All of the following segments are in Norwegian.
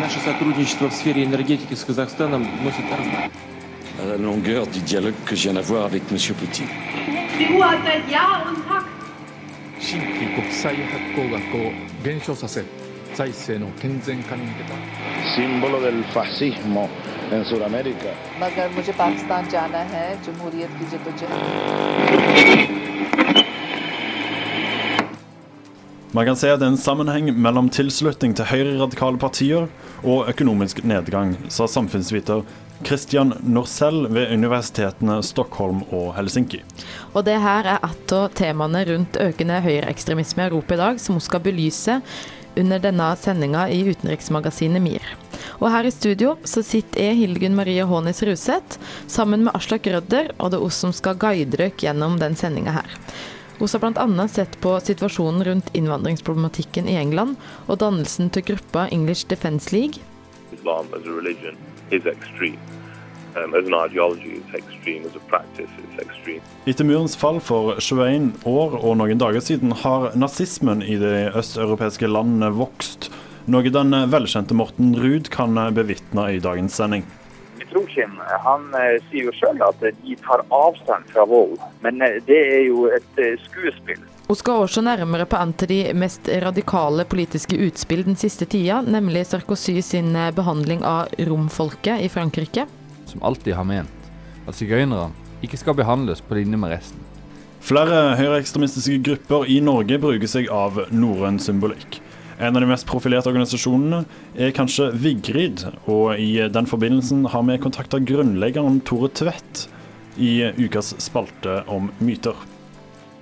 Наше сотрудничество в сфере энергетики с Казахстаном носит à la longueur du dialogue que je viens d'avoir avec M. Poutine. Del fascismo en Man kan se at det er en sammenheng mellom tilslutning til høyreradikale partier og økonomisk nedgang, sa samfunnsviter Christian Norsell ved universitetene Stockholm og Helsinki. Og det her er ett av temaene rundt økende høyreekstremisme i Europa i dag, som vi skal belyse under denne sendinga i utenriksmagasinet MIR. Og her i studio så sitter jeg, Hildegunn Marie Hånes Ruseth, sammen med Aslak Rødder, og det er oss som skal guide dere gjennom den sendinga her. Vi har bl.a. sett på situasjonen rundt innvandringsproblematikken i England og dannelsen til gruppa English Defence League. Islam as a religion is extreme. Um, as an ideology, it's extreme. As a practice, it's extreme. Etter murens fall for 21 år og noen dager siden har nazismen i de østeuropeiske landene vokst, noe den velkjente Morten Ruud kan bevitne i dagens sending. Mitrokhin han eh, sier jo sjøl at de tar avstand fra vold, men eh, det er jo et eh, skuespill. Hun skal også nærmere på en av de mest radikale politiske utspill den siste tida, nemlig Sarkozy sin eh, behandling av romfolket i Frankrike. som alltid har ment at sigøynerne ikke skal behandles på linje med resten. Flere høyreekstremistiske grupper i Norge bruker seg av norrøn symbolikk. En av de mest profilerte organisasjonene er kanskje Vigrid, og i den forbindelsen har vi kontakta grunnleggeren Tore Tvedt i ukas spalte om myter.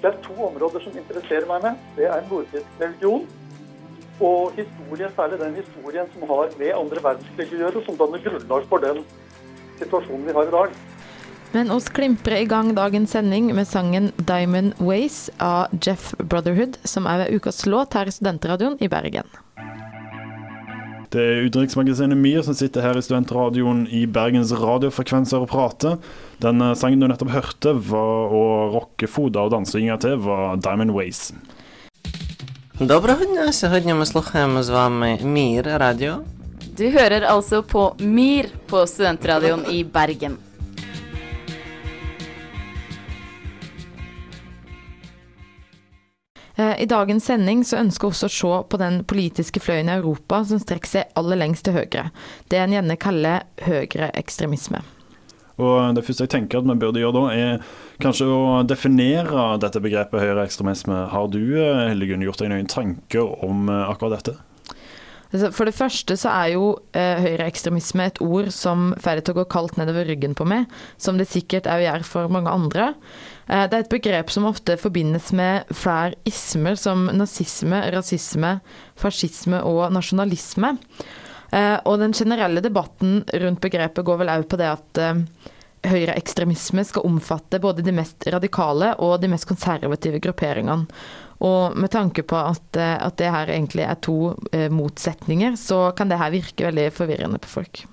Det er to områder som interesserer meg med. Det er nordisk religion og historien, særlig den historien som har med andre verdenskrig å gjøre, som danner grunnlag for den situasjonen vi har i dag. Men oss klimprer i gang dagens sending med sangen 'Diamond Ways' av Jeff Brotherhood, som er ved ukas låt her i Studentradioen i Bergen. Det er utenriksmagasinet MIR som sitter her i studentradioen i Bergens radiofrekvenser og prater. Den eh, sangen du nettopp hørte, var å rocke foda og dansinga til, var 'Diamond Ways'. Доброго дня! Сьогодні ми слухаємо з вами Мір Радіо. Du hører altså på MIR på Studentradioen i Bergen. I dagens sending så ønsker vi også å se på den politiske fløyen i Europa som strekker seg aller lengst til høyre. Det en gjerne kaller høyreekstremisme. Og Det første jeg tenker at vi burde gjøre da, er kanskje å definere dette begrepet høyreekstremisme. Har du eh, gjort deg noen tanker om eh, akkurat dette? For det første så er jo eh, høyreekstremisme et ord som får det til å gå kaldt nedover ryggen på meg, som det sikkert òg gjør for mange andre. Eh, det er et begrep som ofte forbindes med flere ismer som nazisme, rasisme, fascisme og nasjonalisme. Eh, og den generelle debatten rundt begrepet går vel òg på det at eh, høyreekstremisme skal omfatte både de mest radikale og de mest konservative grupperingene. Og med tanke på at, eh, at det her egentlig er to eh, motsetninger, så kan det her virke veldig forvirrende på folk.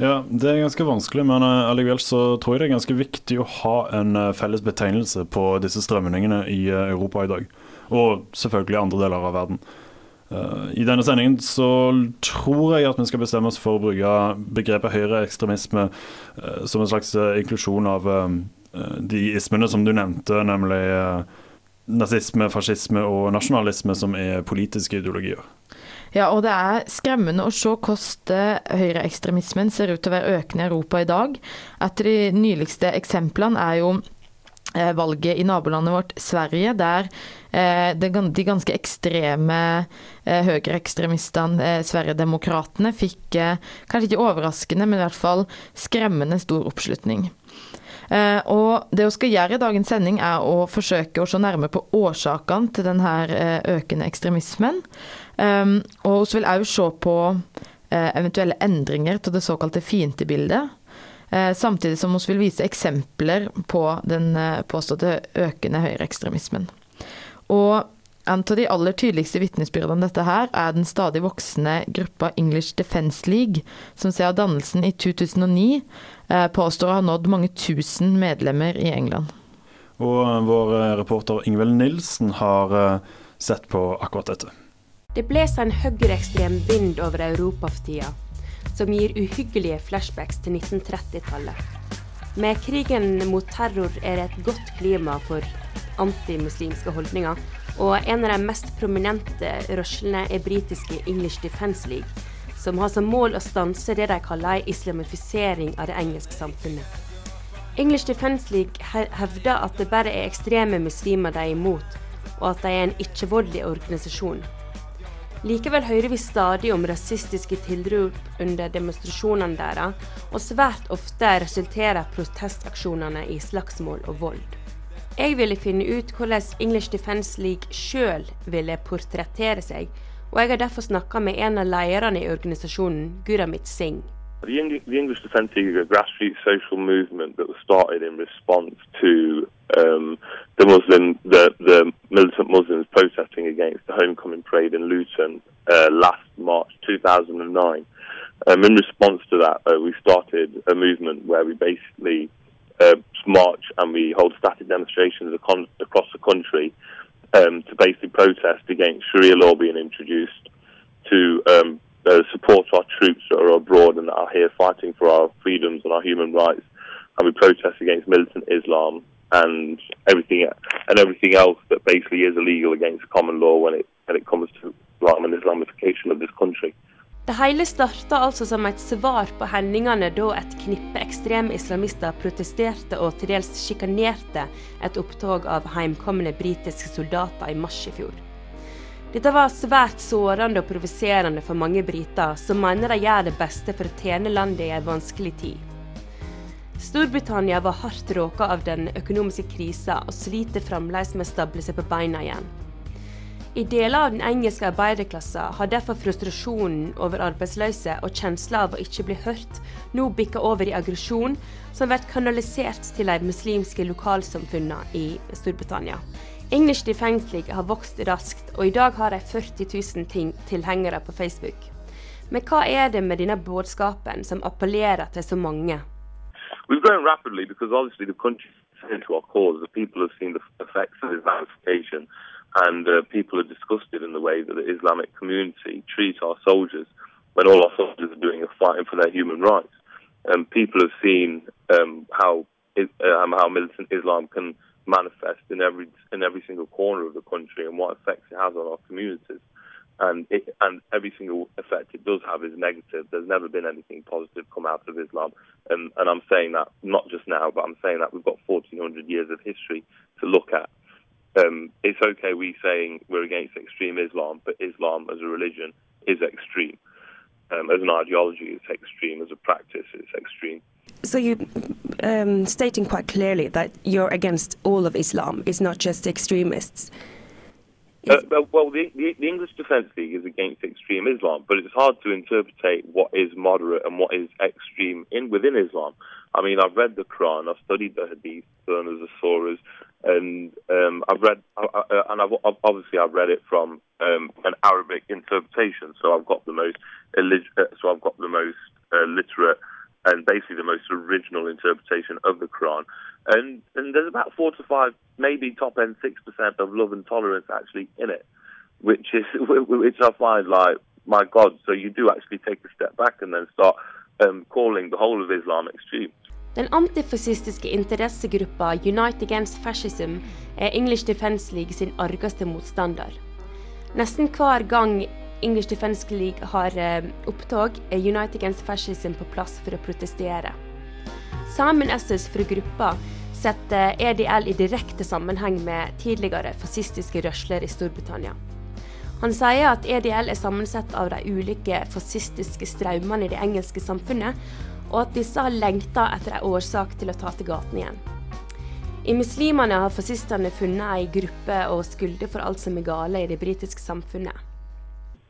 Ja, det er ganske vanskelig, men uh, allikevel så tror jeg det er ganske viktig å ha en felles betegnelse på disse strømningene i Europa i dag. Og selvfølgelig andre deler av verden. I denne sendingen så tror jeg at vi skal bestemme oss for å bruke begrepet høyreekstremisme som en slags inklusjon av de ismene som du nevnte, nemlig nazisme, fascisme og nasjonalisme som er politiske ideologier. Ja, og det er skremmende å se hvordan høyreekstremismen ser ut til å være økende i Europa i dag. Et av de nyligste eksemplene er jo eh, valget i nabolandet vårt Sverige, der eh, de ganske ekstreme eh, høyreekstremistene, Sverigedemokraterna, fikk kanskje ikke overraskende, men i hvert fall skremmende stor oppslutning. Eh, og det vi skal gjøre i dagens sending, er å forsøke å se nærmere på årsakene til denne eh, økende ekstremismen. Um, og vi vil òg se på eh, eventuelle endringer til det såkalte fiendebildet. Samtidig som vi vil vise eksempler på den påståtte økende høyreekstremismen. Og en av de aller tydeligste vitnesbyrdene om dette her er den stadig voksende gruppa English Defence League, som siden dannelsen i 2009 eh, påstår å ha nådd mange tusen medlemmer i England. Og vår reporter Ingvild Nilsen har sett på akkurat dette. Det blåser en høyreekstrem vind over Europa for tida, som gir uhyggelige flashbacks til 1930-tallet. Med krigen mot terror er det et godt klima for antimuslimske holdninger, og en av de mest prominente rørslene er britiske English Defence League, som har som mål å stanse det de kaller islamifisering av det engelske samfunnet. English Defence League hevder at det bare er ekstreme muslimer de er imot, og at de er en ikke-voldelig organisasjon. Likevel hører vi stadig om rasistiske tilrop under demonstrasjonene deres, og svært ofte resulterer protestaksjonene i slagsmål og vold. Jeg ville finne ut hvordan English Defence League sjøl ville portrettere seg, og jeg har derfor snakka med en av lederne i organisasjonen, Guramit Singh. The, Eng the English Defence League is a grassroots social movement that was started in response to um, the Muslim, the, the militant Muslims protesting against the homecoming parade in Luton uh, last March 2009. Um, in response to that, uh, we started a movement where we basically uh, march and we hold static demonstrations across the country um, to basically protest against Sharia law being introduced, to um, uh, support our troops that are abroad and that are here fighting for our freedoms and our human rights, and we protest against militant Islam and everything and everything else that basically is illegal against common law when it when it comes to Islam and Islamification of this country. Det hele starta altså som et svar på hendelsene da et knippe ekstreme islamister protesterte og til dels sjikanerte et opptog av heimkomne britiske soldater i mars i fjor. Dette var svært sårende og provoserende for mange briter, som mener de gjør det beste for å tjene landet i en vanskelig tid. Storbritannia var hardt råka av den økonomiske krisa og sliter fremdeles med å stable seg på beina igjen. I deler av den engelske arbeiderklassen har derfor frustrasjonen over arbeidsløse og kjensla av å ikke bli hørt nå bikka over i aggresjon som blir kanalisert til de muslimske lokalsamfunnene i Storbritannia. English League har vokst raskt, og i dag har de 40 000 tilhengere på Facebook. Men hva er det med denne budskapen som appellerer til så mange? We've grown rapidly because obviously the country into our cause. The people have seen the effects of Islamification. And uh, people are disgusted in the way that the Islamic community treats our soldiers when all our soldiers are doing is fighting for their human rights. And people have seen um, how um, how militant Islam can manifest in every in every single corner of the country and what effects it has on our communities. And it, and every single effect it does have is negative. There's never been anything positive come out of Islam, and, and I'm saying that not just now, but I'm saying that we've got 1,400 years of history to look at um, it's okay we saying we're against extreme Islam, but Islam as a religion is extreme. Um, as an ideology, it's extreme. As a practice, it's extreme. So you um, stating quite clearly that you're against all of Islam. It's not just extremists. Uh, well, the, the, the, English Defence League is against extreme Islam, but it's hard to interpret what is moderate and what is extreme in within Islam. I mean, I've read the Quran, I've studied the Hadith, the Surahs, and um, I've read, uh, and I've obviously I've read it from um, an Arabic interpretation, so I've got the most, uh, so I've got the most uh, literate and basically the most original interpretation of the Quran. And and there's about four to five, maybe top end six percent of love and tolerance actually in it, which is which I find like my God. So you do actually take a step back and then start um, calling the whole of Islam extreme. Den antifascistiske interessegruppa Unite Against Fascism er English Defence League sin argeste motstander. Nesten hver gang English Defence League har eh, opptog, er Unite Against Fascism på plass for å protestere. Simon Esses fra gruppa setter EDL i direkte sammenheng med tidligere fascistiske rørsler i Storbritannia. Han sier at EDL er sammensatt av de ulike fascistiske strømmene i det engelske samfunnet, og at disse har lengta etter en årsak til å ta til gatene igjen. I Muslimene har fascistene funnet ei gruppe og skylde for alt som er gale i det britiske samfunnet.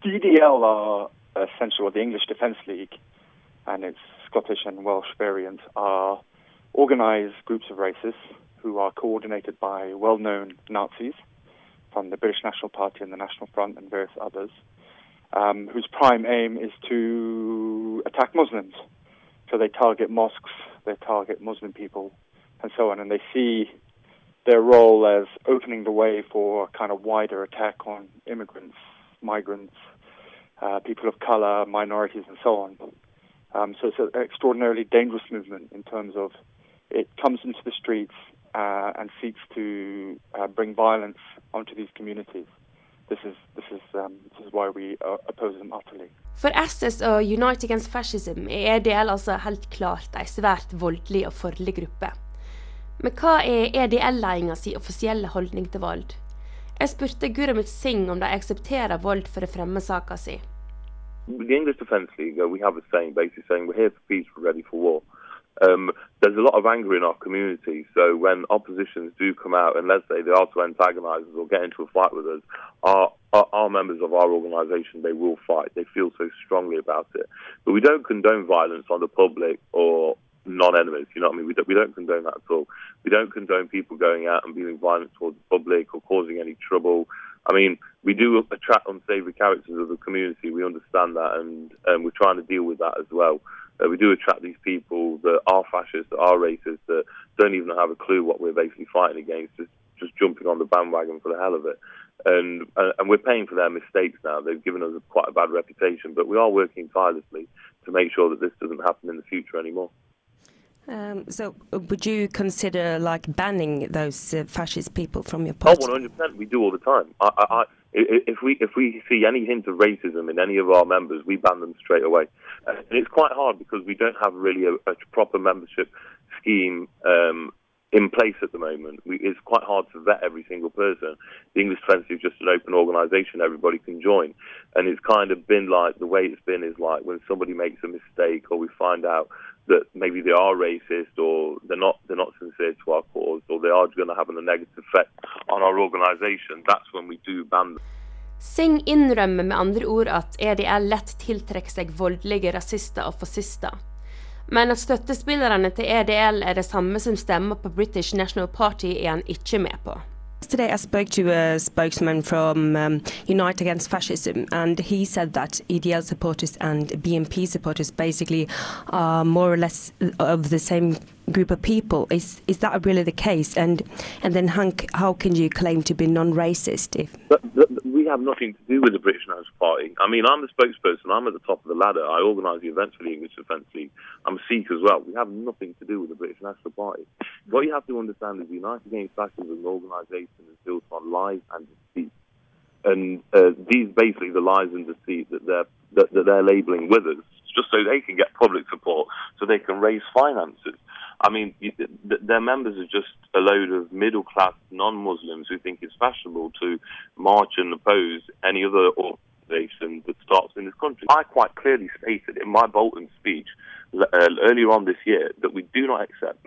DDL are essentially the English Defence League and its Scottish and Welsh variant are organised groups of racists who are coordinated by well-known Nazis from the British National Party and the National Front and various others, um, whose prime aim is to attack Muslims. So they target mosques, they target Muslim people, and so on. And they see their role as opening the way for a kind of wider attack on immigrants migrants, uh, people of color, minorities, and so on. Um, so it's an extraordinarily dangerous movement in terms of it comes into the streets uh, and seeks to uh, bring violence onto these communities. This is this is um, this is why we uh, oppose them utterly. For SS og Unite Against Fascism er EDL altså helt klart en svært voldelig og farlig gruppe. Men hva er EDL-ledelsen sin offisielle holdning til vold? Jeg spurte Gurumit Singh om de aksepterer vold for å fremme saka si. The English Defence League, uh, we have a saying basically saying we're here for peace, we're ready for war. Um, there's a lot of anger in our community, so when oppositions do come out and let's say they are to antagonise us or get into a fight with us, our, our, our members of our organisation, they will fight. They feel so strongly about it. But we don't condone violence on the public or non-enemies. You know what I mean? We don't, we don't condone that at all. We don't condone people going out and being violent towards the public or causing any trouble. I mean, we do attract unsavoury characters of the community. We understand that, and um, we're trying to deal with that as well. Uh, we do attract these people that are fascists, that are racist, that don't even have a clue what we're basically fighting against, just just jumping on the bandwagon for the hell of it. And uh, and we're paying for their mistakes now. They've given us a, quite a bad reputation, but we are working tirelessly to make sure that this doesn't happen in the future anymore. Um, so, would you consider like banning those uh, fascist people from your Oh, party? one hundred percent. We do all the time. I, i- if we if we see any hint of racism in any of our members, we ban them straight away. Uh, and it's quite hard because we don't have really a, a proper membership scheme um, in place at the moment. We, it's quite hard to vet every single person. The English Defence is just an open organisation; everybody can join, and it's kind of been like the way it's been is like when somebody makes a mistake or we find out that maybe they are racist or they're not they're not sincere to our cause or they are going to have a negative effect on our organisation. That's when we do ban them. Singh innrømmer med andre ord at EDL lett tiltrekker seg voldelige rasister og fascister. Men at støttespillerne til EDL er det samme som stemmer på British National Party, er han ikke med på. Yesterday, I spoke to a spokesman from um, Unite Against Fascism, and he said that EDL supporters and BNP supporters basically are more or less of the same group of people. Is is that really the case? And and then Hank, how can you claim to be non-racist if But, but we have nothing to do with the British National Party. I mean, I'm the spokesperson. I'm at the top of the ladder. I organise the events for the English Defence League. I'm a Sikh as well. We have nothing to do with the British National Party. What you have to understand is the United Against Fascism organisation is built on lies and deceit. And uh, these basically the lies and deceit that they're that, that they're labelling with us, just so they can get public support, so they can raise finances. I mean, their members are just a load of middle class non Muslims who think it's fashionable to march and oppose any other organisation that starts in this country. I quite clearly stated in my Bolton speech uh, earlier on this year that we do not accept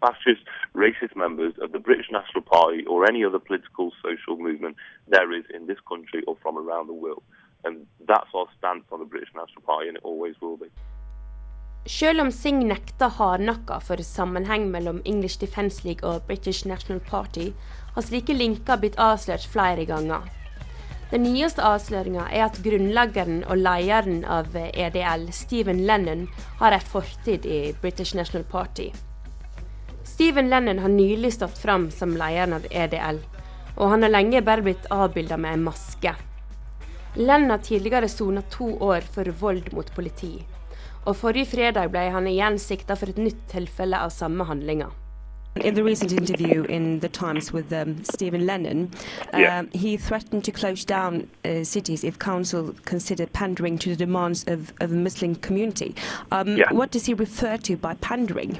fascist, racist members of the British National Party or any other political social movement there is in this country or from around the world. And that's our stance on the British National Party, and it always will be. Selv om Singh nekter hardnakka for sammenheng mellom English Defence League og British National Party, har slike linker blitt avslørt flere ganger. Den nyeste avsløringa er at grunnleggeren og lederen av EDL, Stephen Lennon, har en fortid i British National Party. Stephen Lennon har nylig stått fram som lederen av EDL, og han har lenge bare blitt avbilda med en maske. Lennon har tidligere sona to år for vold mot politi, og forrige fredag ble han igjen sikta for et nytt tilfelle av samme handlinger. In the recent interview in the Times with um, Stephen Lennon, um, Yeah. he threatened to close down uh, cities if council considered pandering to the demands of, of the Muslim community. Um, Yeah. What does he refer to by pandering?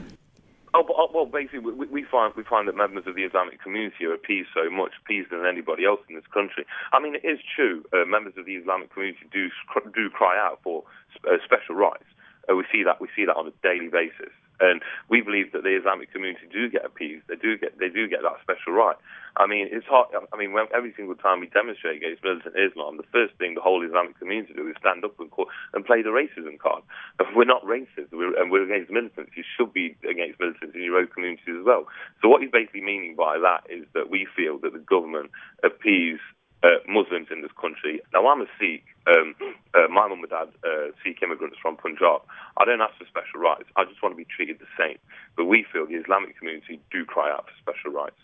Oh, but, oh, well, basically, we, we find we find that members of the Islamic community are appeased so much, appeased than anybody else in this country. I mean, it is true. Uh, members of the Islamic community do do cry out for uh, special rights. Uh, we see that we see that on a daily basis, and we believe that the Islamic community do get appeased. They do get they do get that special right. I mean, it's hard. I mean, when, every single time we demonstrate against militant Islam, the first thing the whole Islamic community do is stand up and call, and play the racism card. We're not racist, we're, and we're against militants. You should be against militants in your own communities as well. So what he's basically meaning by that is that we feel that the government appease uh, Muslims in this country. Now, I'm a Sikh. Um, uh, my mum and dad uh, Sikh immigrants from Punjab. I don't ask for special rights. I just want to be treated the same. But we feel the Islamic community do cry out for special rights.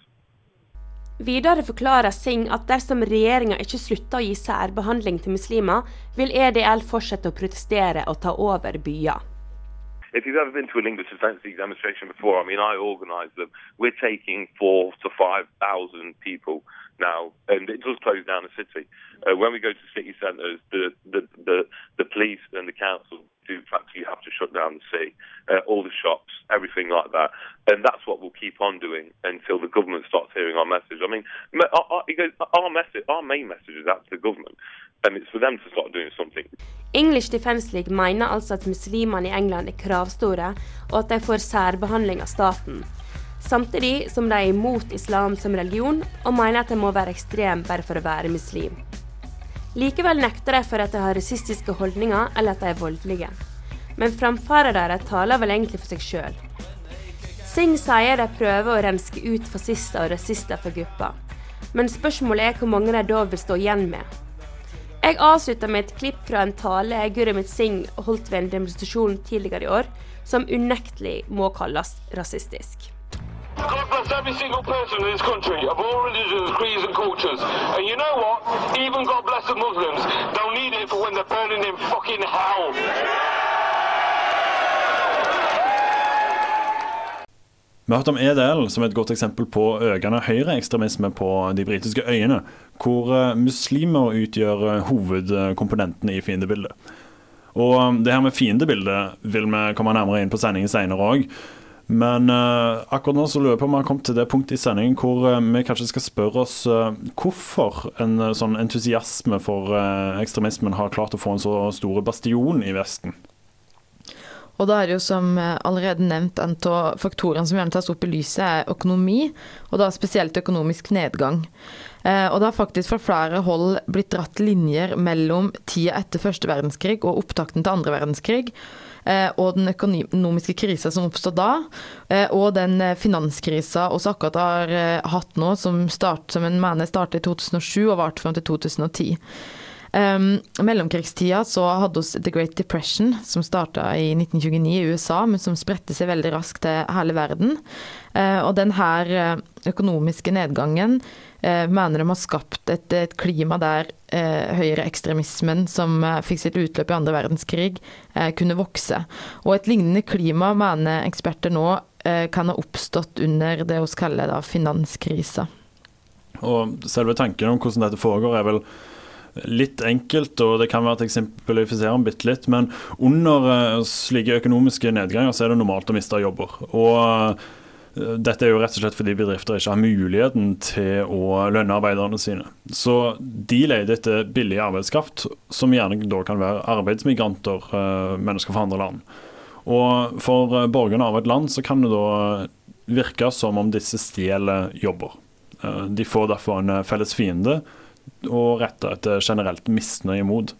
Videre forklarer Singh at dersom regjeringa ikke slutter å gi særbehandling til muslimer, vil EDL fortsette å protestere og ta over byer. If you've ever been to a English Defence demonstration before, I mean, I organise them. We're taking four to five thousand people now, and it does close down the city. Uh, when we go to city centres, the, the, the, the police and the council do practically have to shut down the city, uh, all the shops, everything like that. And that's what we'll keep on doing until the government starts hearing our message. I mean, our, our, our, message, our main message is out to the government, and it's for them to start doing something. English Defence League mener altså at i England er kravstore, og at de får særbehandling av staten. Samtidig som de er imot islam som religion, og mener at de må være ekstrem bare for å være muslim. Likevel nekter de for at de har rasistiske holdninger eller at de er voldelige. Men framfaren deres taler vel egentlig for seg sjøl. Singh sier de prøver å renske ut fascister og rasister fra gruppa. Men spørsmålet er hvor mange de da vil stå igjen med. Jeg avslutter med et klipp fra en tale Gurumit Singh holdt ved en demonstrasjon tidligere i år, som unektelig må kalles rasistisk. God bless every single person in this country of all religions, creeds, and cultures. And you know what? Even God bless the Muslims. They'll need it for when they're burning in fucking hell. Vi har hørt om EDL som et godt eksempel på økende høyreekstremisme på de britiske øyene, hvor eh, muslimer utgjør hovedkomponentene i fiendebildet. Og eh, det her med fiendebildet vil vi komme nærmere inn på sendingen senere òg. Men uh, akkurat nå så lurer jeg på om vi har kommet til det punktet i sendingen hvor uh, vi kanskje skal spørre oss uh, hvorfor en sånn entusiasme for ekstremismen har klart å få en så stor bastion i Vesten. Og da er det jo som allerede nevnt, en av faktorene som gjerne tas opp i lyset, er økonomi, og da spesielt økonomisk nedgang. Og det har faktisk fra flere hold blitt dratt linjer mellom tida etter første verdenskrig og opptakten til andre verdenskrig. Eh, og den økonomiske krisa som oppstod da, eh, og den eh, finanskrisa vi akkurat har hatt nå, som, start, som en mener startet i 2007 og varte fram til 2010. Um, mellomkrigstida så hadde vi The Great Depression, som starta i 1929 i USA, men som spredte seg veldig raskt til hele verden. Uh, og denne økonomiske nedgangen mener de har skapt et, et klima der eh, høyreekstremismen, som eh, fikk sitt utløp i andre verdenskrig, eh, kunne vokse. Og et lignende klima mener eksperter nå eh, kan ha oppstått under det vi kaller da, finanskrisa. Og selve tanken om hvordan dette foregår, er vel litt enkelt, og det kan være at eksemplifisere den bitte litt, men under uh, slike økonomiske nedganger så er det normalt å miste jobber. Og dette er jo rett og slett fordi bedrifter ikke har muligheten til å lønne arbeiderne sine. Så de leter etter billig arbeidskraft, som gjerne da kan være arbeidsmigranter, eh, mennesker fra andre land. Og for eh, borgerne av et land så kan det da virke som om disse stjeler jobber. Eh, de får derfor en felles fiende og retter et generelt misnøye mot.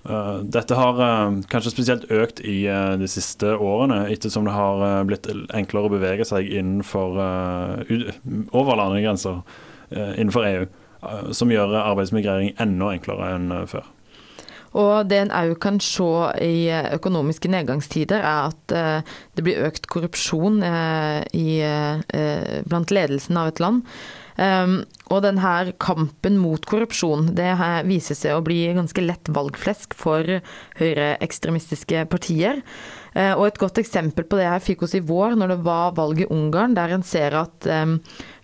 Uh, dette har uh, kanskje spesielt økt i uh, de siste årene, ettersom det har blitt enklere å bevege seg innenfor over landegrenser innenfor EU, som gjør arbeidsmigrering enda enklere enn før. Og det en òg kan se i økonomiske nedgangstider, er at det blir økt korrupsjon i, blant ledelsen av et land. Um, og denne kampen mot korrupsjon det viser seg å bli ganske lett valgflesk for høyreekstremistiske partier. Uh, og et godt eksempel på det her fikk oss i vår, når det var valg i Ungarn, der en ser at um,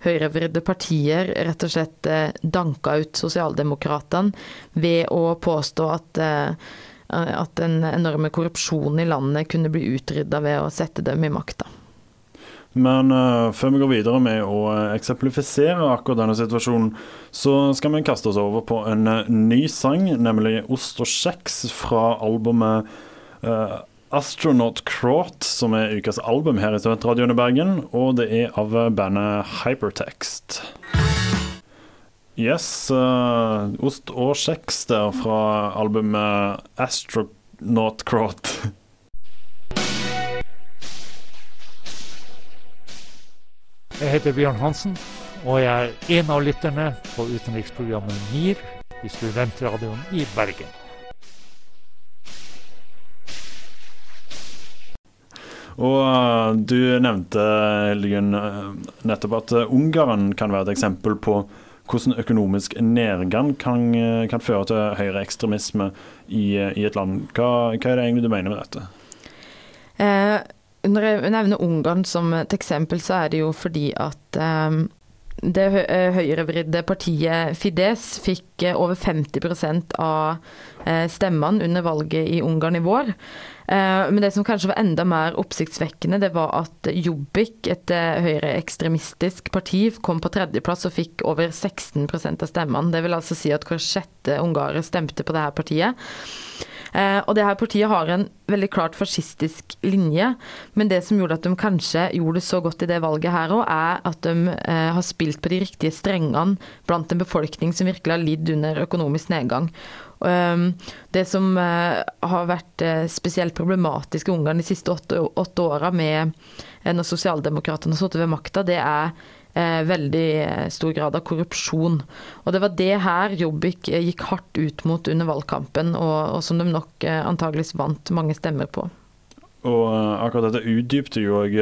høyrevridde partier rett og slett uh, danka ut sosialdemokratene ved å påstå at uh, at den enorme korrupsjonen i landet kunne bli utrydda ved å sette dem i makta. Men uh, før vi går videre med å eh, eksemplifisere akkurat denne situasjonen, så skal vi kaste oss over på en uh, ny sang, nemlig 'Ost og kjeks' fra albumet uh, Astronaut Crot, som er ukas album her i Studentradioen i Bergen. Og det er av bandet Hypertext. Yes, ost og kjeks der fra albumet Astronaut Crot. Jeg heter Bjørn Hansen, og jeg er en av lytterne på utenriksprogrammet NIR i Studentradioen i Bergen. Og uh, du nevnte Hildegunn, uh, nettopp at uh, Ungarn kan være et eksempel på hvordan økonomisk nedgang kan, kan føre til høyreekstremisme i, i et land. Hva, hva, er det egentlig du mener med dette? Eh, når jeg nevner Ungarn som et eksempel, så er det jo fordi at eh, det høyrevridde partiet Fides fikk over 50% av stemmene under valget i Ungarn i vår. Eh, men det som kanskje var enda mer oppsiktsvekkende, det var at Jobbik, et eh, høyreekstremistisk parti, kom på tredjeplass og fikk over 16% av stemmene. Det vil altså si at hver sjette ungarer stemte på det her partiet. Eh, og det her partiet har en veldig klart fascistisk linje, men det som gjorde at de kanskje gjorde det så godt i det valget her òg, er at de har spilt på de riktige strengene blant en befolkning som virkelig har lidd under økonomisk nedgang. Ehm, det som eh, har vært eh, spesielt problematisk i Ungarn de siste åtte, åtte åra med eh, når sosialdemokratene har sittet ved makta, det er veldig stor grad av korrupsjon. Og det var det her Jobbik gikk hardt ut mot under valgkampen, og, og som de nok antageligvis vant mange stemmer på. Og akkurat dette utdypte jo òg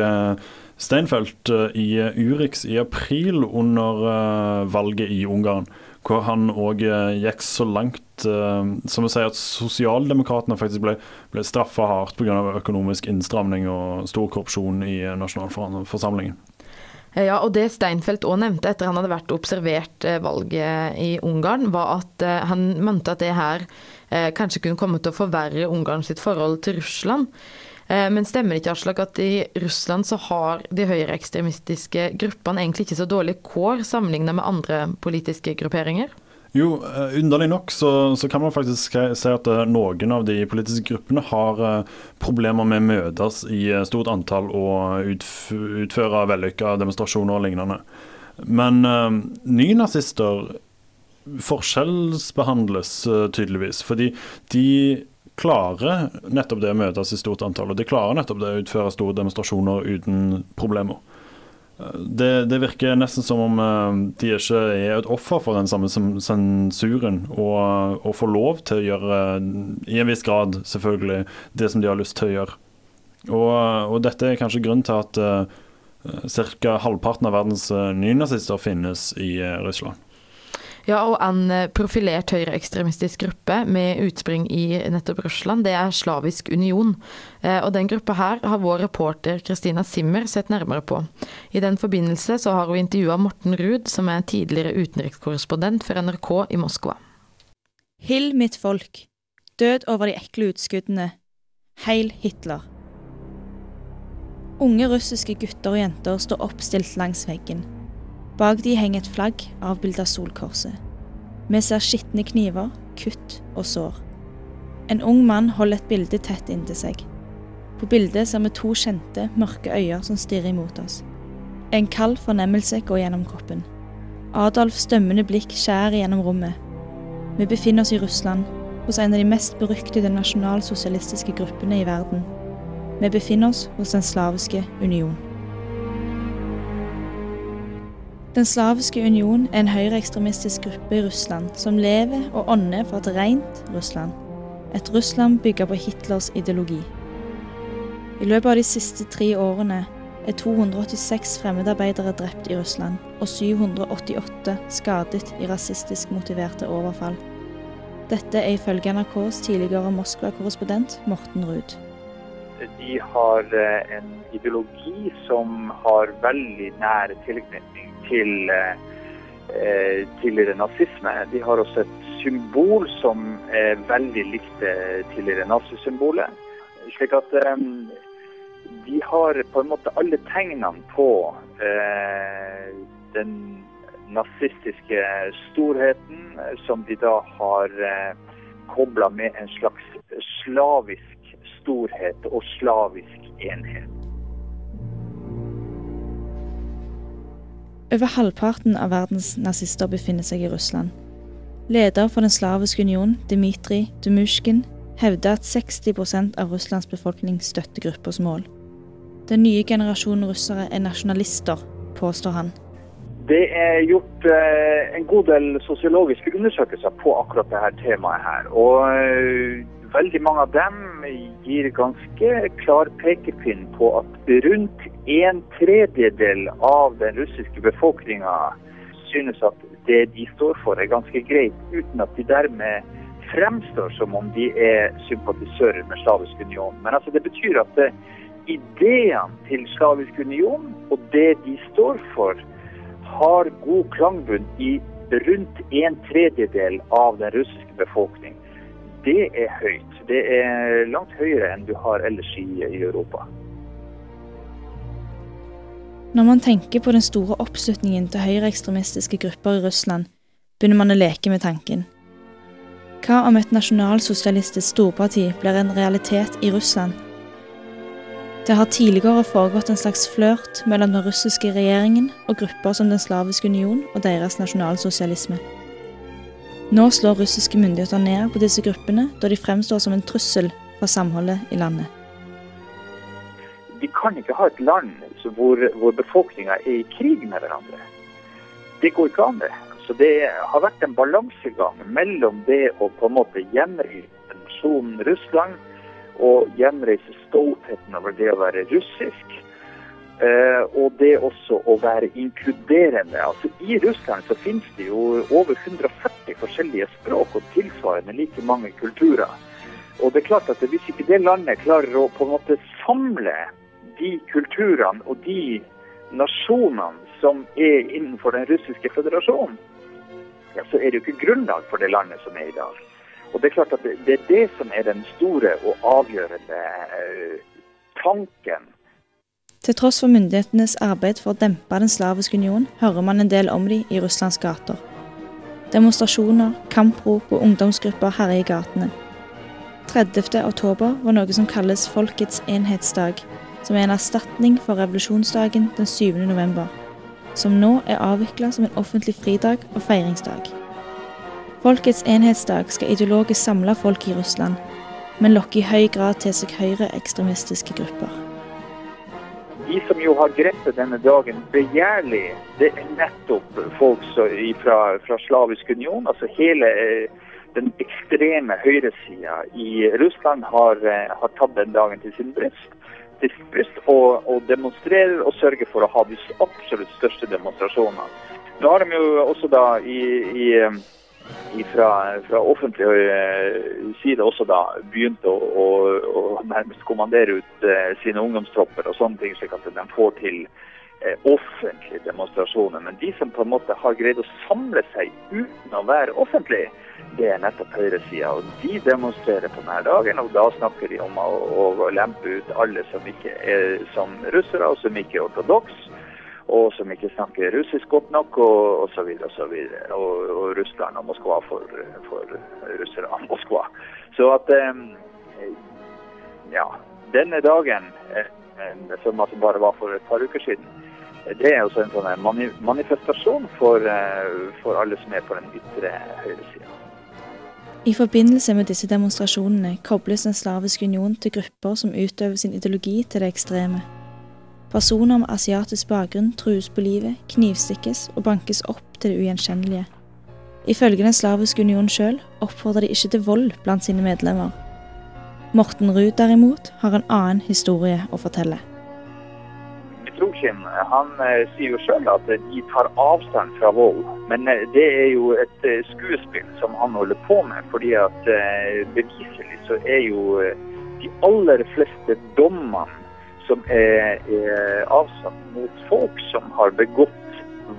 Steinfeld i Urix i april under valget i Ungarn hvor han òg eh, gikk så langt som å si at sosialdemokratene faktisk ble, ble straffa hardt pga. økonomisk innstramning og stor korrupsjon i eh, nasjonalforsamlingen. Ja, og Det Steinfeld òg nevnte etter han hadde vært observert valget i Ungarn, var at han mente at det her kanskje kunne komme til å forverre Ungarn sitt forhold til Russland. Eh, men stemmer det ikke Aslak, at i Russland så har de høyreekstremistiske gruppene egentlig ikke så dårlige kår sammenlignet med andre politiske grupperinger? Jo, eh, underlig nok så, så, kan man faktisk si at eh, noen av de politiske gruppene har problemer med å møtes i stort antall og utføre vellykka demonstrasjoner og lignende. Men uh, nynazister forskjellsbehandles tydeligvis, fordi de klarer nettopp det å møtes i stort antall. Og de klarer nettopp det å utføre store demonstrasjoner uten problemer. Det, det, virker nesten som om eh, de ikke er et offer for den samme sensuren, og, og får lov til å gjøre, i en viss grad selvfølgelig, det som de har lyst til å gjøre. Og, og dette er kanskje grunnen til at uh, eh, ca. halvparten av verdens uh, nynazister finnes i Russland. Ja, og en eh, profilert høyreekstremistisk gruppe med utspring i nettopp Russland, det er Slavisk Union. Eh, og den gruppa her har vår reporter Kristina Simmer sett nærmere på. I den forbindelse så har hun intervjua Morten Ruud, som er tidligere utenrikskorrespondent for NRK i Moskva. Hill mitt folk. Død over de ekle utskuddene. Heil Hitler. Unge russiske gutter og jenter står oppstilt langs veggen. Bak de henger et flagg avbilda Solkorset. Vi ser skitne kniver, kutt og sår. En ung mann holder et bilde tett inntil seg. På bildet ser vi to kjente, mørke øyne som stirrer imot oss. En kald fornemmelse går gjennom kroppen. Adolfs dømmende blikk skjærer gjennom rommet. Vi befinner oss i Russland, hos en av de mest beryktede nasjonalsosialistiske gruppene i verden. Vi befinner oss hos Den slaviske union. Den slaviske union er en høyreekstremistisk gruppe i Russland som lever og ånder for et rent Russland. Et Russland bygget på Hitlers ideologi. I løpet av de siste tre årene er 286 fremmedarbeidere drept i Russland, og 788 skadet i rasistisk motiverte overfall. Dette er ifølge NRKs tidligere Moskva-korrespondent Morten Ruud. De har eh, en ideologi som har veldig nær tilknytning til eh, tidligere nazisme. De har også et symbol som er veldig likt tidligere nazisymbolet. Slik at eh, de har på en måte alle tegnene på eh, den nazistiske storheten, som de da har eh, kobla med en slags slavisk storhet og slavisk enhet. Over halvparten av verdens nazister befinner seg i Russland. Leder for Den slaviske union, Dmitrij Dumushkin, hevder at 60% av Russlands befolkning støtter gruppas mål. Den nye generasjonen russere er nasjonalister, påstår han. Det er gjort eh, en god del sosiologiske undersøkelser på akkurat dette temaet her. Og eh, veldig mange av dem gir ganske klar pekepinn på at rundt en tredjedel av den russiske befolkninga synes at det de står for er ganske greit, uten at de dermed fremstår som om de er sympatisører med Slavisk union. Men altså, det betyr at det, ideene til Slavisk union og det de står for, har god klangbunn i rundt en tredjedel av den russiske befolkning. Det er høyt. Det er langt høyere enn du har ellers i, i Europa. Når man tenker på den store oppslutningen til høyreekstremistiske grupper i Russland, begynner man å leke med tanken. Hva om et nasjonalsosialistisk storparti blir en realitet i Russland? Det har tidligere foregått en slags flørt mellom den russiske regjeringen og grupper som Den slaviske union og deres nasjonalsosialisme. Nå slår russiske myndigheter ned på disse gruppene, da de fremstår som en trussel for samholdet i landet. Vi kan ikke ha et land hvor, hvor befolkninga er i krig med hverandre. Det går ikke an, det. Så det har vært en balansegang mellom det å på en måte gjenreise nasjonen Russland og gjenreise stoltheten over det å være russisk. Uh, og det også å være inkluderende. Altså I Russland så finnes det jo over 140 forskjellige språk og tilsvarende like mange kulturer. Og det er klart at Hvis ikke det landet klarer å på en måte samle de kulturene og de nasjonene som er innenfor den russiske føderasjonen, ja, så er det jo ikke grunnlag for det landet som er i dag. Og Det er klart at det, det er det som er den store og avgjørende uh, tanken til tross for myndighetenes arbeid for å dempe Den slaviske union, hører man en del om de i Russlands gater. Demonstrasjoner, kamprop og ungdomsgrupper herjer gatene. 30. oktober var noe som kalles Folkets enhetsdag, som er en erstatning for revolusjonsdagen den 7. november, som nå er avvikla som en offentlig fridag og feiringsdag. Folkets enhetsdag skal ideologisk samle folk i Russland, men lokke i høy grad til seg høyreekstremistiske grupper. De som jo har grepet denne dagen begjærlig, det er nettopp folk fra, fra Slavisk union. Altså hele eh, den ekstreme høyresida i Russland har, eh, har, tatt den dagen til sin bryst. Bryst og, og, demonstrerer og sørger for å ha de absolutt største demonstrasjonene. Nå har de jo også da i, i fra, fra offentlig uh, side også da begynt å, å, å nærmest kommandere ut eh, sine ungdomstropper og sånne ting, slik at de får til eh, offentlige demonstrasjoner. Men de som på en måte har greid å samle seg uten å være offentlig, det er nettopp høyresida. Og de demonstrerer på denne dagen, og da snakker de om å, å lempe ut alle som ikke er som russere, og som ikke er ortodokse og som ikke snakker russisk godt nok, og osv. Og, så videre, og, og, og Russland og Moskva for, for russere av Moskva. Så at Ja. Denne dagen, som altså bare var for et par uker siden, det er også en sånn manifestasjon for, for alle som er på den ytre høyresida. I forbindelse med disse demonstrasjonene kobles Den slaviske union til grupper som utøver sin ideologi til det ekstreme. Personer med asiatisk bakgrunn trues på livet, knivstikkes og bankes opp til det ugjenkjennelige. Ifølge Den slaviske union sjøl oppfordrer de ikke til vold blant sine medlemmer. Morten Ruud derimot har en annen historie å fortelle. Trokhin han eh, sier jo sjøl at de tar avstand fra vold, men eh, det er jo et eh, skuespill som han holder på med. fordi at beviselig så er jo de aller fleste dommene som er, er, avsatt mot folk som har begått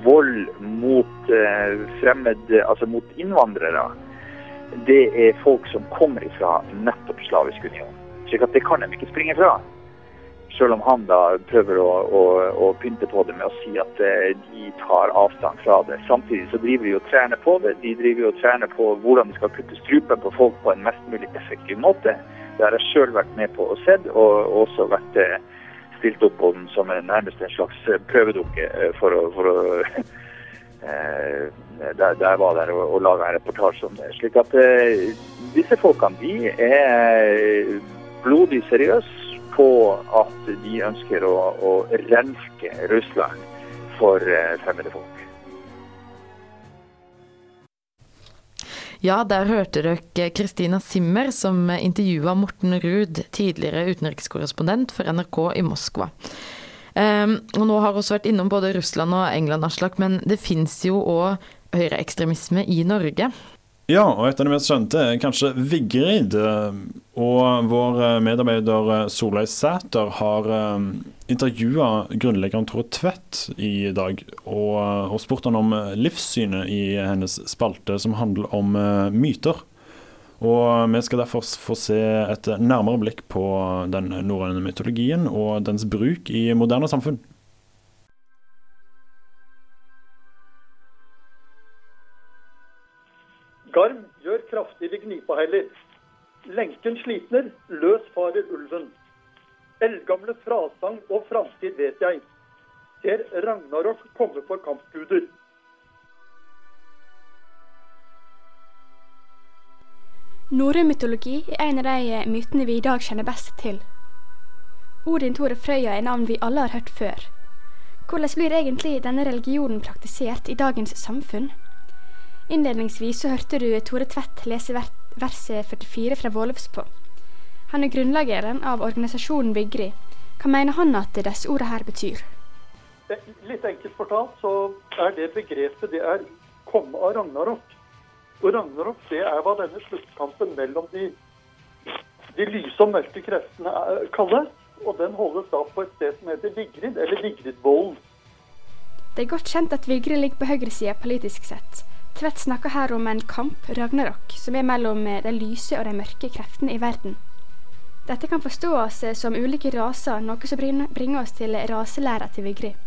vold mot eh, fremmed, altså mot innvandrere, det er folk som kommer fra nettopp Slavisk union. At det kan de ikke springe fra. Selv om han da prøver å, å, å pynte på det med å si at eh, de tar avstand fra det. Samtidig så driver de og trener på det. De driver og trener på hvordan de skal kutte strupen på folk på en mest mulig effektiv måte. Det har jeg sjøl vært med på og sett, og også vært eh, stilt opp på den som en, nærmest en slags eh, prøvedukke for å, for å der, der var der og, og laga en reportasje om det. Slik at disse folkene de er blodig seriøse på at de ønsker å, å renske Russland for eh, fremmede folk. Ja, der hørte dere Kristina Simmer som intervjua Morten Ruud, tidligere utenrikskorrespondent for NRK i Moskva. Um, og nå har vi også vært innom både Russland og England, Aslak, men det fins jo òg høyreekstremisme i Norge. Ja, og et av de mest kjente er kanskje Vigrid. Og vår medarbeider Solveig Sæter har intervjua grunnleggeren Tore Tvedt i dag, og, og spurt han om livssynet i hennes spalte som handler om myter. Og Vi skal derfor få se et nærmere blikk på den norrøne mytologien og dens bruk i moderne samfunn. Kraftig heller. Lenken slitner, løs farer ulven. Eldgamle frasang og framtid vet jeg. Ser Ragnarok komme for kampguder. Norrøn mytologi er en av de mytene vi i dag kjenner best til. Odin, Tore Frøya er navn vi alle har hørt før. Hvordan blir egentlig denne religionen praktisert i dagens samfunn? Innledningsvis så hørte du Tore Tvedt lese verset 44 fra Våløvspå. Han er grunnleggeren av organisasjonen Vigrid. Hva mener han at disse ordene her betyr? Litt enkelt fortalt så er det begrepet det er komme av Ragnarok. Og Ragnarok det er hva denne sluttkampen mellom de, de lyse og mørke kreftene er, kalles. Og den holdes da på et sted som heter Vigrid, eller Vigridvollen. Det er godt kjent at Vigrid ligger på høyresida politisk sett. Tvedt snakker her om en kamp, Ragnarok, som er mellom de lyse og de mørke kreftene i verden. Dette kan forstås som ulike raser, noe som bringer oss til raselæra til Vigrid.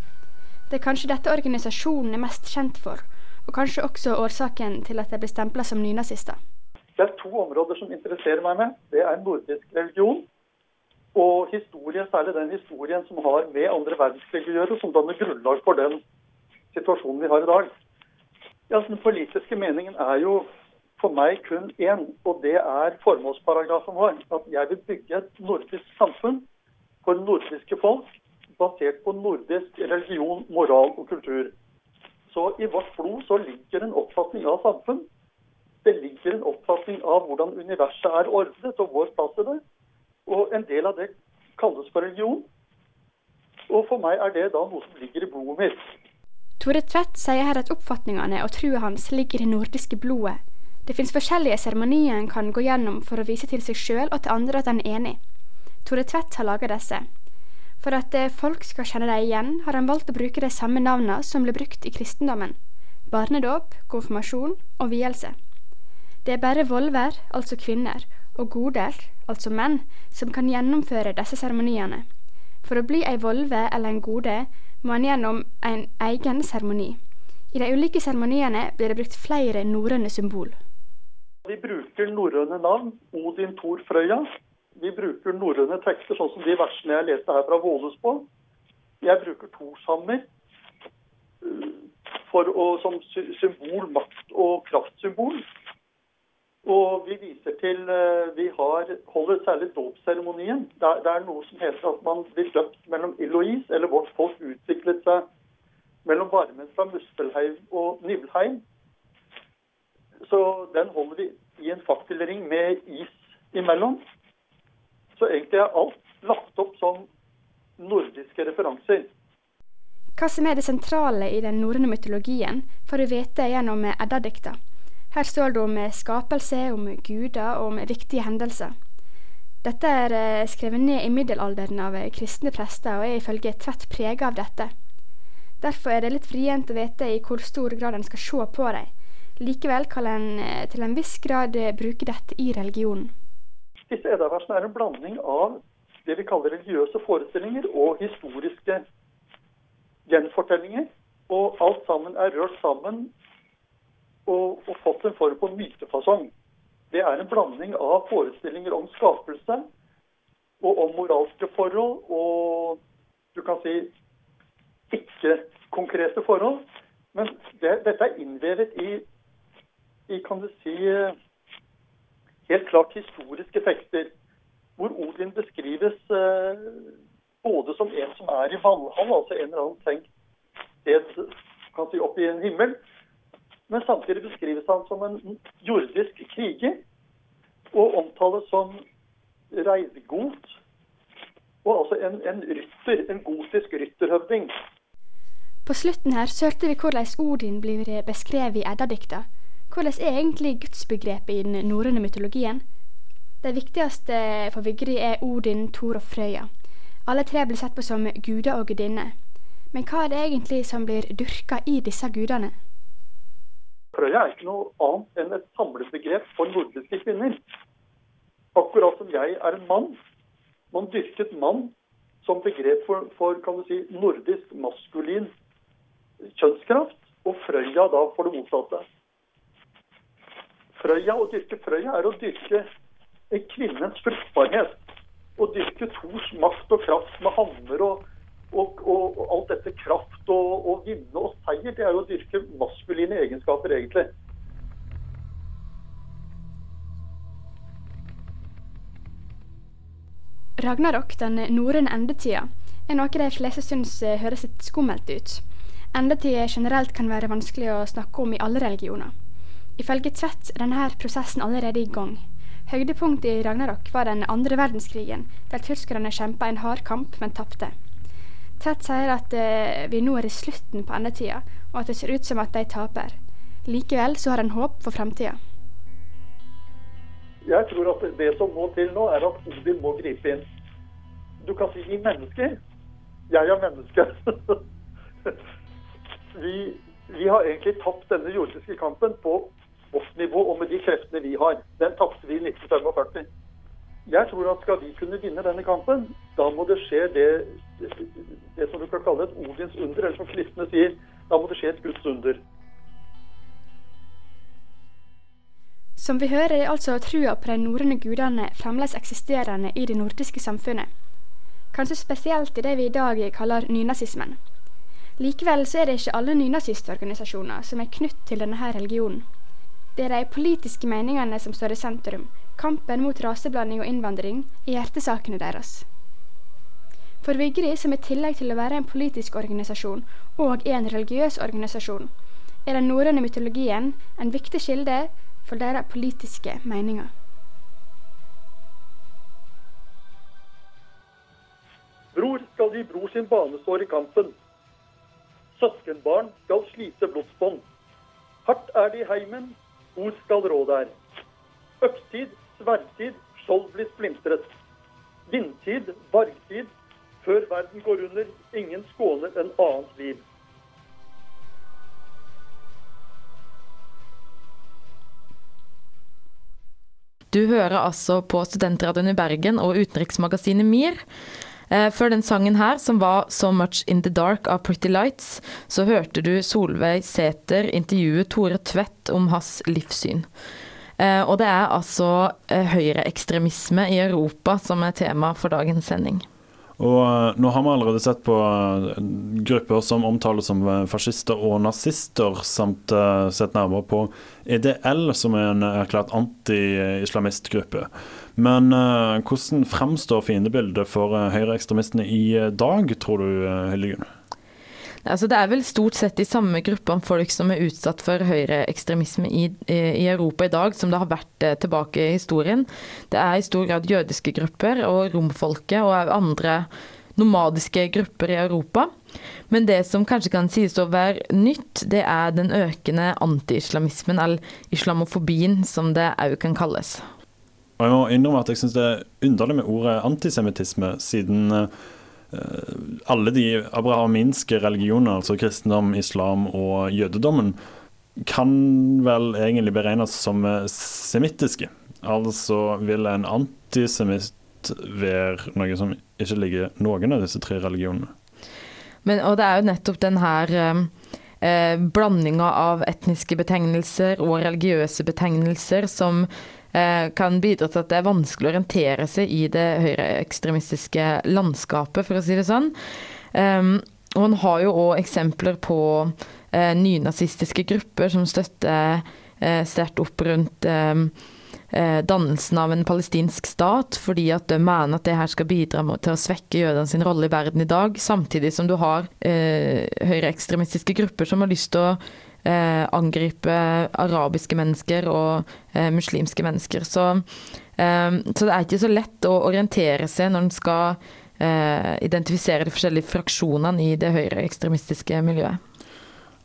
Det er kanskje dette organisasjonen er mest kjent for, og kanskje også årsaken til at de blir stempla som nynazister. Det er to områder som interesserer meg med. Det er nordisk religion og historie, særlig den historien som har med andre verdenskrig å gjøre, som danner grunnlag for den situasjonen vi har i dag. Ja, Den politiske meningen er jo for meg kun én, og det er formålsparagrafen vår. At jeg vil bygge et nordisk samfunn for nordiske folk basert på nordisk religion, moral og kultur. Så i vårt blod så ligger en oppfatning av samfunn. Det ligger en oppfatning av hvordan universet er ordnet, og vår plass i det. Og en del av det kalles for religion. Og for meg er det da noe som ligger i blodet mitt. Tore Tvedt sier her at oppfatningene og trua hans ligger i det nordiske blodet. Det finnes forskjellige seremonier en kan gå gjennom for å vise til seg sjøl og til andre at en er enig. Tore Tvedt har laga disse. For at eh, folk skal kjenne dem igjen, har han valgt å bruke de samme navnene som ble brukt i kristendommen. Barnedåp, konfirmasjon og vielse. Det er bare volver, altså kvinner, og goder, altså menn, som kan gjennomføre disse seremoniene. For å bli ei volve eller en gode må en gjennom en egen seremoni. I de ulike seremoniene blir det brukt flere norrøne symbol. Vi bruker norrøne navn. Odin, Thor, Frøya. Vi bruker norrøne tekster, sånn som de versene jeg leste her fra Vålesbå. Jeg bruker torshammer å, som symbol, makt- og kraftsymbol. Og vi viser til uh, Vi har, holder særlig dåpsseremonien. Det, det, er noe som heter at man blir døpt mellom is, eller vårt folk utviklet seg mellom varmen fra Muspelheim og Nivelheim. Så den holder vi i en fakkelring med is imellom. Så egentlig er alt lagt opp som nordiske referanser. Hva som er det sentrale i den norrøne mytologien, får du vite gjennom Edda-dikta. Her står det om skapelse, om guder og om viktige hendelser. Dette er eh, skrevet ned i middelalderen av kristne prester, og er ifølge Tvedt preget av dette. Derfor er det litt vrient å vite i hvor stor grad en skal se på dem. Likevel kan en eh, til en viss grad eh, bruke dette i religionen. Disse eddaversene er en blanding av det vi kaller religiøse forestillinger og historiske gjenfortellinger. Og alt sammen er rørt sammen og, og fått en form for mytefasong. Det er en blanding av forestillinger om skapelse og om moralske forhold og du kan si ikke-konkrete forhold. Men det, dette er innvevet i, i, kan du si, helt klart historiske tekster. Hvor Odin beskrives eh, både som en som er i Valhall, altså en eller annen tenkt sted si, oppe i en himmel, Men samtidig beskrives han som en jordisk kriger og omtales som reidgot. Og altså en, en rytter, en gotisk rytterhøvding. På slutten her så hørte vi hvordan Odin blir beskrevet i Eddadikta. Hvordan er egentlig gudsbegrepet i den norrøne mytologien? Det viktigste for Vigri er Odin, Thor og Frøya. Alle tre blir sett på som guder og gudinner. Men hva er det egentlig som blir dyrka i disse gudene? Frøya er ikke noe annet enn et samlebegrep for nordiske kvinner. Akkurat som jeg er en mann. Man dyrket mann som begrep for, for kan du si, nordisk maskulin kjønnskraft, og Frøya da for det motsatte. Frøya, Å dyrke Frøya er å dyrke en kvinnens fruktbarhet. Å dyrke Thors makt og kraft med hammer og og, og, alt dette kraft og, og vinne og seier, det er jo å dyrke maskuline egenskaper, egentlig. Ragnarok, den norrøne endetida, er noe de fleste syns eh, høres litt skummelt ut. Endetid generelt kan være vanskelig å snakke om i alle religioner. Ifølge Tvedt er denne prosessen allerede i gang. Høydepunktet i Ragnarok var den andre verdenskrigen, der tyskerne kjempa en hard kamp, men tapte. Tvedt sier at eh, vi nå er i slutten på endetida, og at det ser ut som at de taper. Likevel så har han håp for framtida. Jeg tror at det som må til nå, er at Odin må gripe inn. Du kan si vi mennesker. Jeg er menneske. vi, vi har egentlig tapt denne jordiske kampen på vårt nivå og med de kreftene vi har. Den tapte vi i 1945. Jeg tror at skal vi kunne vinne denne kampen, da må det skje det det som du kan kalle et Odins under, eller som kristne sier, da må det skje et Guds under. Som vi hører, er altså trua på de norrøne gudene fremdeles eksisterende i det nordiske samfunnet. Kanskje spesielt i det vi i dag kaller nynazismen. Likevel så er det ikke alle nynazistorganisasjoner som er knytt til denne her religionen. Det er de politiske meningene som står i sentrum. Kampen mot raseblanding og innvandring er hjertesakene deres. For Vigri, som i tillegg til å være en politisk organisasjon og en religiøs organisasjon, er den norrøne mytologien en viktig kilde for deres politiske meninger. Bror skal gi bror sin banesår i kampen. Søskenbarn skal slite blodsbånd. Hardt er det i heimen, ord skal rå der. Økstid, sverdtid, skjold blir splintret. Vindtid, vargtid, før verden går under, ingen skåner en annens liv. Du hører altså på Studentradioen i Bergen og utenriksmagasinet MIR. Eh, før den sangen her, som var 'So Much In The Dark' av Pretty Lights, så hørte du Solveig Sæther intervjue Tore Tvedt om hans livssyn. Eh, og det er altså eh, høyreekstremisme i Europa som er tema for dagens sending. Og uh, Nå har vi allerede sett på grupper som omtales som fascister og nazister, samt sett nærmere på EDL, som er en erklært anti-islamistgruppe. Men hvordan fremstår fiendebildet for høyreekstremistene i dag, tror du, Hildegunn? Altså, det er vel stort sett de samme gruppene folk som er utsatt for høyreekstremisme i, i, Europa i dag, som det har vært eh, tilbake i historien. Det er i stor grad jødiske grupper og romfolket og andre nomadiske grupper i Europa. Men det som kanskje kan sies å være nytt, det er den økende anti-islamismen, eller islamofobien, som det òg kan kalles. Og jeg må innrømme at jeg syns det er underlig med ordet antisemittisme, siden eh, alle de abrahaminske religioner, altså kristendom, islam og jødedommen, kan vel egentlig beregnes som eh, semittiske. Altså vil en antisemitt være noe som ikke ligger noen av disse tre religionene. Men, og det er jo nettopp den her eh, eh blandinga av etniske betegnelser og religiøse betegnelser som Eh, kan bidra til at det er vanskelig å orientere seg i det høyreekstremistiske landskapet, for å si det sånn. Um, og han har jo òg eksempler på uh, nynazistiske grupper som støtter uh, sterkt opp rundt uh, dannelsen av en palestinsk stat, fordi at de mener at det her skal bidra til å svekke jødene sin rolle i verden i dag, samtidig som du har høyreekstremistiske grupper som har lyst til å eh, angripe arabiske mennesker og eh, muslimske mennesker. Så, eh, så, det er ikke så lett å orientere seg når en skal eh, identifisere de forskjellige fraksjonene i det høyreekstremistiske miljøet.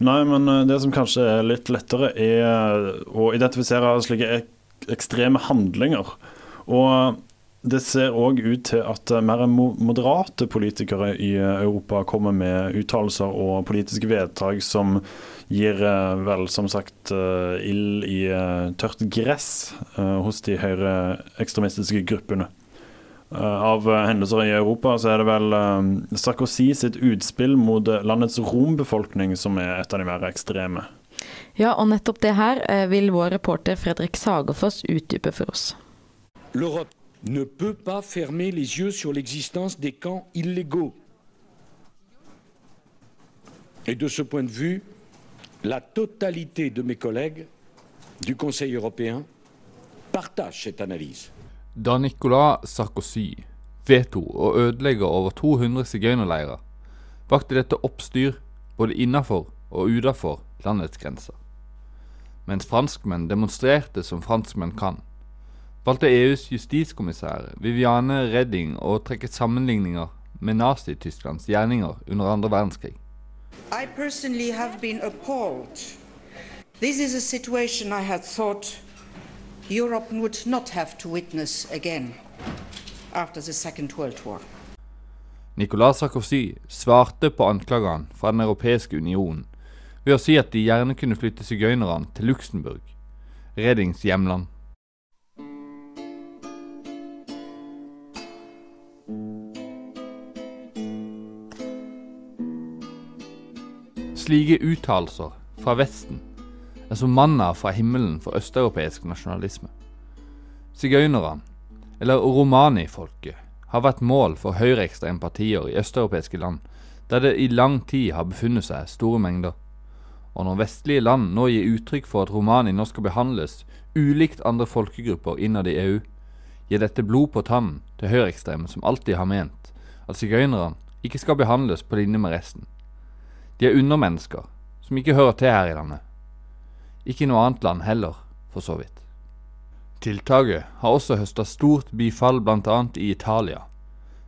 Nei, men eh, det som kanskje er litt lettere, er å identifisere slike ek ekstreme handlinger. Og det ser òg ut til at mer moderate politikere i Europa kommer med uttalelser og politiske vedtak som gir vel som sagt ild i tørt gress hos de høyreekstremistiske gruppene. Av hendelser i Europa så er det vel Sarkozy sitt utspill mot landets rombefolkning som er et av de mer ekstreme. Ja, og nettopp det her vil vår reporter Fredrik Sagerfoss utdype for oss. L'Europe ne peut pas fermer les yeux sur l'existence des camps illégaux. Et de ce point de vue, la totalité de mes collègues du Conseil européen partagent cette analyse. Da Nicolas Sarkozy vedtok å ødelegge over 200 sigøynerleirer, vakte dette oppstyr både innafor og utafor landets grenser. Mens franskmenn demonstrerte som franskmenn kan, valgte EUs justiskommissær Viviane Redding å trekke sammenligninger med Nazi-Tysklands gjerninger under andre verdenskrig. I personally have been appalled. This is a situation I had thought Europe would not have to witness again after the Second World War. Nicolas Sarkozy svarte på anklagene fra Den europeiske union ved å si at de gjerne kunne flytte sigøynerne til Luxembourg, Redings hjemland. Slike uttalelser fra Vesten er som manna fra himmelen for østeuropeisk nasjonalisme. Sigøynerne, eller romani-folket, har vært mål for høyreekstreme partier i østeuropeiske land, der det i lang tid har befunnet seg store mengder. Og når vestlige land nå gir uttrykk for at romani nå skal behandles ulikt andre folkegrupper innad i EU, gir dette blod på tannen til høyreekstreme som alltid har ment at sigøynerne ikke skal behandles på linje med resten. De er undermennesker som ikke hører til her i landet. Ikke i noe annet land heller, for så vidt. Tiltaket har også høsta stort bifall bl.a. i Italia,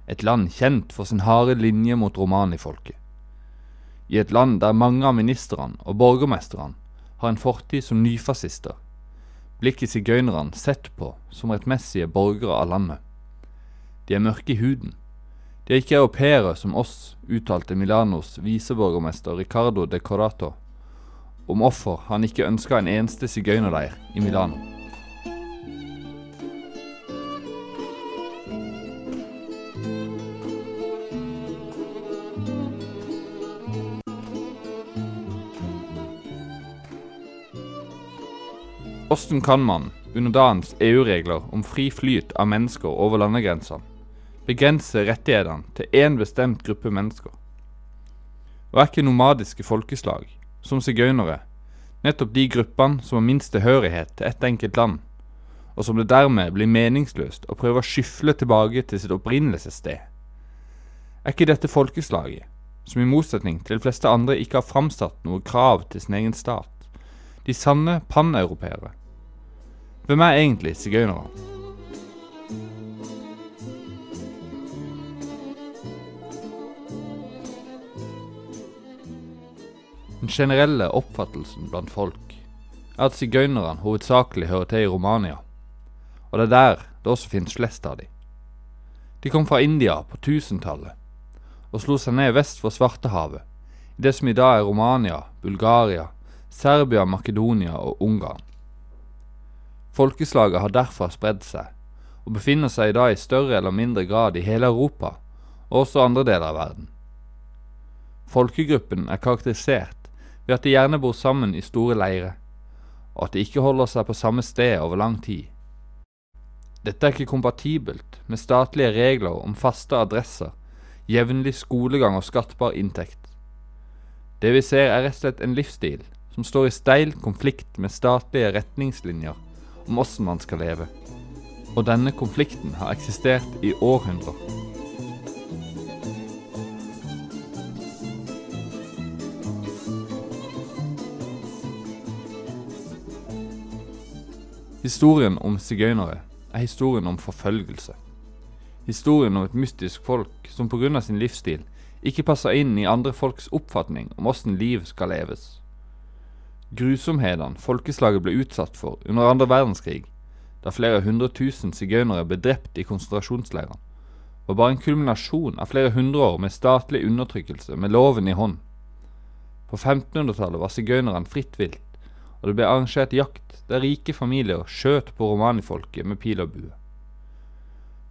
et land kjent for sin harde linje mot romanifolket. I et land der mange av ministrene og borgermesterne har en fortid som nyfascister, blir sigøynerne sett på som rettmessige borgere av landet. De er mørke i huden. De er ikke europeere som oss, uttalte Milanos viseborgermester Ricardo de Corato om offer han ikke ønska en eneste sigøynerleir i Milano. Hvordan kan man, under dagens EU-regler om fri flyt av mennesker over landegrensene, begrense rettighetene til én bestemt gruppe mennesker? Og er ikke nomadiske folkeslag, som sigøynere, nettopp de gruppene som har minst tilhørighet til ett enkelt land, og som det dermed blir meningsløst å prøve å skyfle tilbake til sitt opprinnelsessted? Er ikke dette folkeslaget, som i motsetning til de fleste andre ikke har framsatt noe krav til sin egen stat, de sanne paneuropeere? Hvem er egentlig sigøynere? Den generelle oppfattelsen blant folk er at sigøynerne hovedsakelig hører til i Romania, og det er der det også finnes flest av de. De kom fra India på tusentallet og slo seg ned vest for Svartehavet, i det som i dag er Romania, Bulgaria, Serbia, Makedonia og Ungarn. Folkeslaget har derfor spredd seg, og befinner seg i dag i større eller mindre grad i hele Europa, og også andre deler av verden. Folkegruppen er karakterisert ved at de gjerne bor sammen i store leirer, og at de ikke holder seg på samme sted over lang tid. Dette er ikke kompatibelt med statlige regler om faste adresser, jevnlig skolegang og skattbar inntekt. Det vi ser er rett og slett en livsstil som står i steil konflikt med statlige retningslinjer om åssen man skal leve. Og denne konflikten har eksistert i århundrer. Historien om sigøynere er historien om forfølgelse. Historien om et mystisk folk som pga. sin livsstil ikke passer inn i andre folks oppfatning om åssen liv skal leves. Grusomhetene folkeslaget ble utsatt for under andre verdenskrig, da flere hundre tusen sigøynere ble drept i konsentrasjonsleirene, var bare en kulminasjon av flere hundre år med statlig undertrykkelse med loven i hånd. På 1500-tallet var sigøynerne fritt vilt, og det ble arrangert jakt der rike familier skjøt på romanifolket med pil og bue.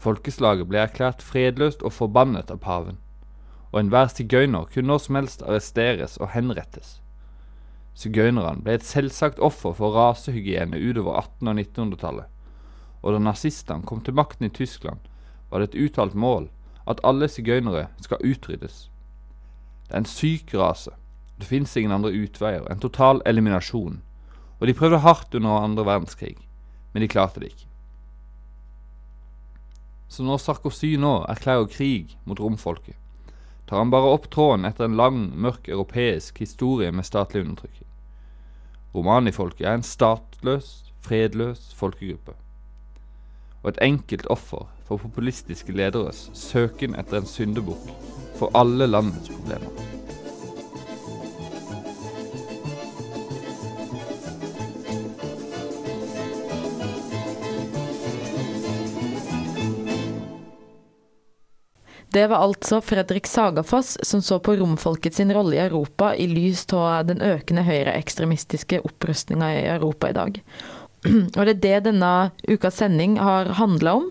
Folkeslaget ble erklært fredløst og forbannet av paven, og enhver sigøyner kunne når som helst arresteres og henrettes. Sigøynerne ble et selvsagt offer for rasehygiene utover 1800- og 1900-tallet, og da nazistene kom til makten i Tyskland, var det et uttalt mål at alle sigøynere skal utryddes. Det er en syk rase. Det finnes ingen andre utveier enn total eliminasjon, og de prøvde hardt under andre verdenskrig, men de klarte det ikke. Så når Sarkozy nå erklærer krig mot romfolket, tar han bare opp tråden etter en lang, mørk europeisk historie med statlig undertrykking. Romanifolket er en statløs, fredløs folkegruppe. Og et enkelt offer for populistiske lederes søken etter en syndebukk for alle landets problemer. Det var altså Fredrik Sagafoss som så på romfolket sin rolle i Europa i lys av den økende høyreekstremistiske opprustninga i Europa i dag. Og det er det denne ukas sending har handla om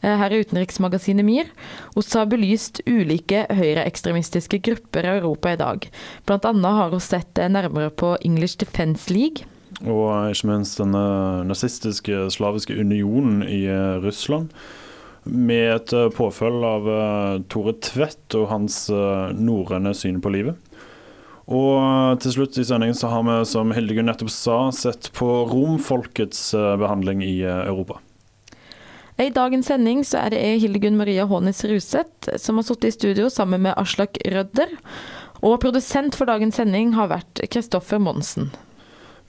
eh, her i utenriksmagasinet MIR. Vi har belyst ulike høyreekstremistiske grupper i Europa i dag. Annet har vi sett nærmere på English Defence League. Og ikke minst den nazistiske slaviske unionen i eh, Russland med et eh, påfølg av uh, Tore Tvedt og hans uh, norrøne syn på livet. Og til slutt i sendingen så har vi, som Hildegunn nettopp sa, sett på romfolkets behandling i Europa. I dagens sending så er det Hildegunn Maria Hånes Ruseth som har sittet i studio sammen med Aslak Rødder. Og produsent for dagens sending har vært Kristoffer Monsen.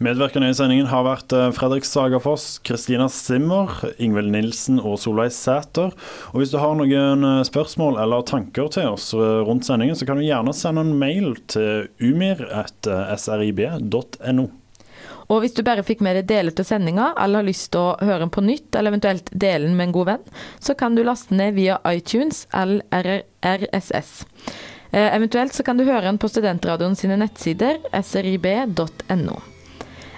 Medvirkende i sendingen har vært eh, Fredrik Sagafoss, Kristina Simmer, Ingvild Nilsen og Solveig Sæter. Og hvis du har noen eh, spørsmål eller tanker til oss eh, rundt sendingen, så kan du gjerne sende en mail til umir.srib.no. Og hvis du bare fikk med deg deler til sendinga, eller har lyst til å høre den på nytt, eller eventuelt dele den med en god venn, så kan du laste ned via iTunes eller RSS. eventuelt så kan du høre den på Studentradioen sine nettsider srib.no.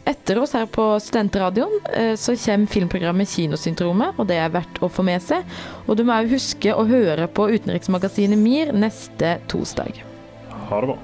Etter oss her på Studentradioen eh, så kommer filmprogrammet Kinosyndromet, og det er verdt å få med seg. Og du må òg huske å høre på utenriksmagasinet MIR neste torsdag. Ha det bra.